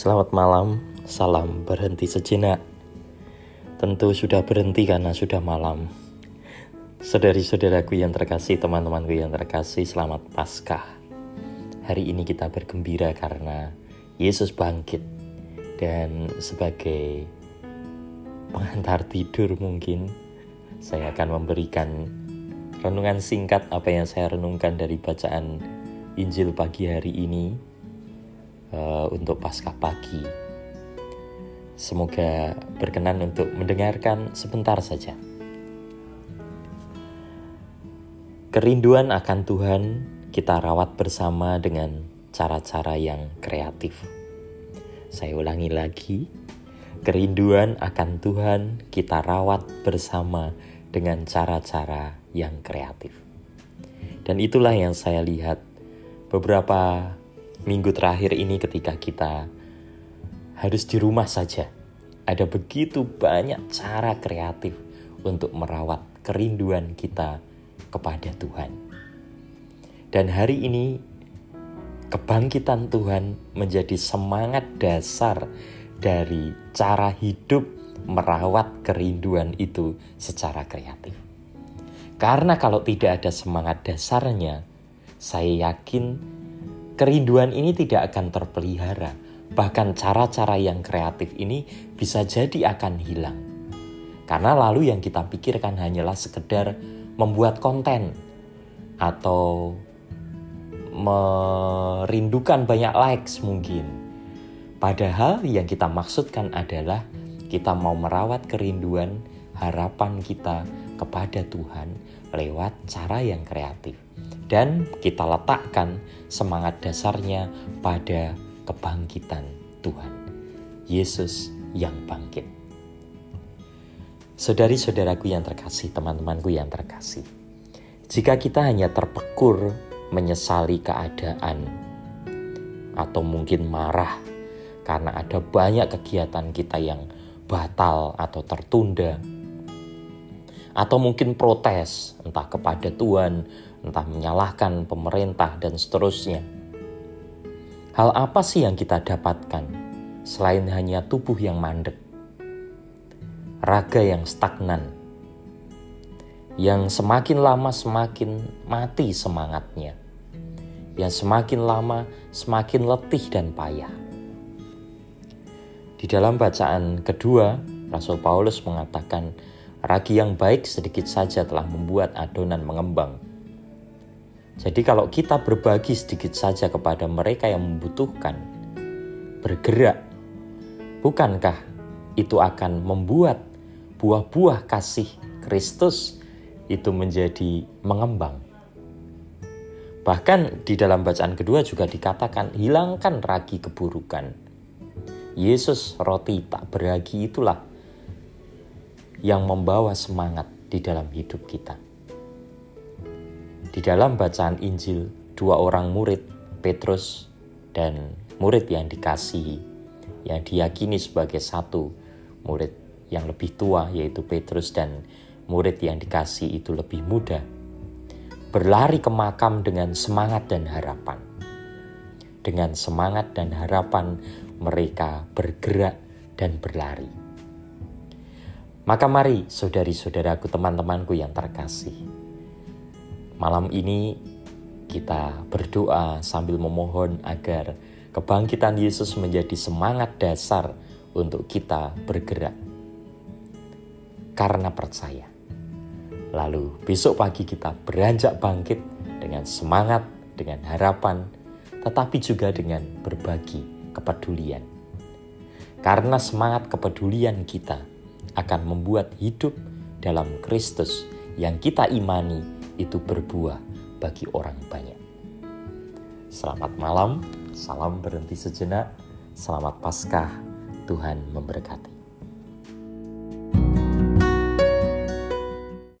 Selamat malam, salam berhenti sejenak. Tentu sudah berhenti karena sudah malam. Saudari-saudaraku yang terkasih, teman-temanku yang terkasih, selamat Paskah. Hari ini kita bergembira karena Yesus bangkit dan sebagai pengantar tidur mungkin saya akan memberikan renungan singkat apa yang saya renungkan dari bacaan Injil pagi hari ini uh, untuk pasca pagi. Semoga berkenan untuk mendengarkan sebentar saja. Kerinduan akan Tuhan kita rawat bersama dengan cara-cara yang kreatif. Saya ulangi lagi, kerinduan akan Tuhan kita rawat bersama dengan cara-cara yang kreatif. Dan itulah yang saya lihat beberapa minggu terakhir ini ketika kita harus di rumah saja. Ada begitu banyak cara kreatif untuk merawat kerinduan kita kepada Tuhan. Dan hari ini kebangkitan Tuhan menjadi semangat dasar dari cara hidup merawat kerinduan itu secara kreatif. Karena kalau tidak ada semangat dasarnya, saya yakin kerinduan ini tidak akan terpelihara. Bahkan cara-cara yang kreatif ini bisa jadi akan hilang. Karena lalu yang kita pikirkan hanyalah sekedar membuat konten atau merindukan banyak likes mungkin. Padahal yang kita maksudkan adalah kita mau merawat kerinduan harapan kita kepada Tuhan lewat cara yang kreatif dan kita letakkan semangat dasarnya pada kebangkitan Tuhan. Yesus yang bangkit. Saudari-saudaraku yang terkasih, teman-temanku yang terkasih. Jika kita hanya terpekur menyesali keadaan atau mungkin marah karena ada banyak kegiatan kita yang batal atau tertunda atau mungkin protes entah kepada Tuhan entah menyalahkan pemerintah dan seterusnya. Hal apa sih yang kita dapatkan selain hanya tubuh yang mandek, raga yang stagnan, yang semakin lama semakin mati semangatnya, yang semakin lama semakin letih dan payah. Di dalam bacaan kedua, Rasul Paulus mengatakan, ragi yang baik sedikit saja telah membuat adonan mengembang jadi kalau kita berbagi sedikit saja kepada mereka yang membutuhkan, bergerak, bukankah itu akan membuat buah-buah kasih Kristus itu menjadi mengembang? Bahkan di dalam bacaan kedua juga dikatakan hilangkan ragi keburukan. Yesus roti tak beragi itulah yang membawa semangat di dalam hidup kita. Di dalam bacaan Injil, dua orang murid, Petrus dan murid yang dikasihi, yang diyakini sebagai satu murid yang lebih tua, yaitu Petrus dan murid yang dikasih itu lebih muda, berlari ke makam dengan semangat dan harapan. Dengan semangat dan harapan, mereka bergerak dan berlari. Maka mari saudari-saudaraku teman-temanku yang terkasih, Malam ini kita berdoa sambil memohon agar kebangkitan Yesus menjadi semangat dasar untuk kita bergerak. Karena percaya. Lalu besok pagi kita beranjak bangkit dengan semangat, dengan harapan, tetapi juga dengan berbagi kepedulian. Karena semangat kepedulian kita akan membuat hidup dalam Kristus yang kita imani itu berbuah bagi orang banyak. Selamat malam, salam berhenti sejenak, selamat Paskah, Tuhan memberkati.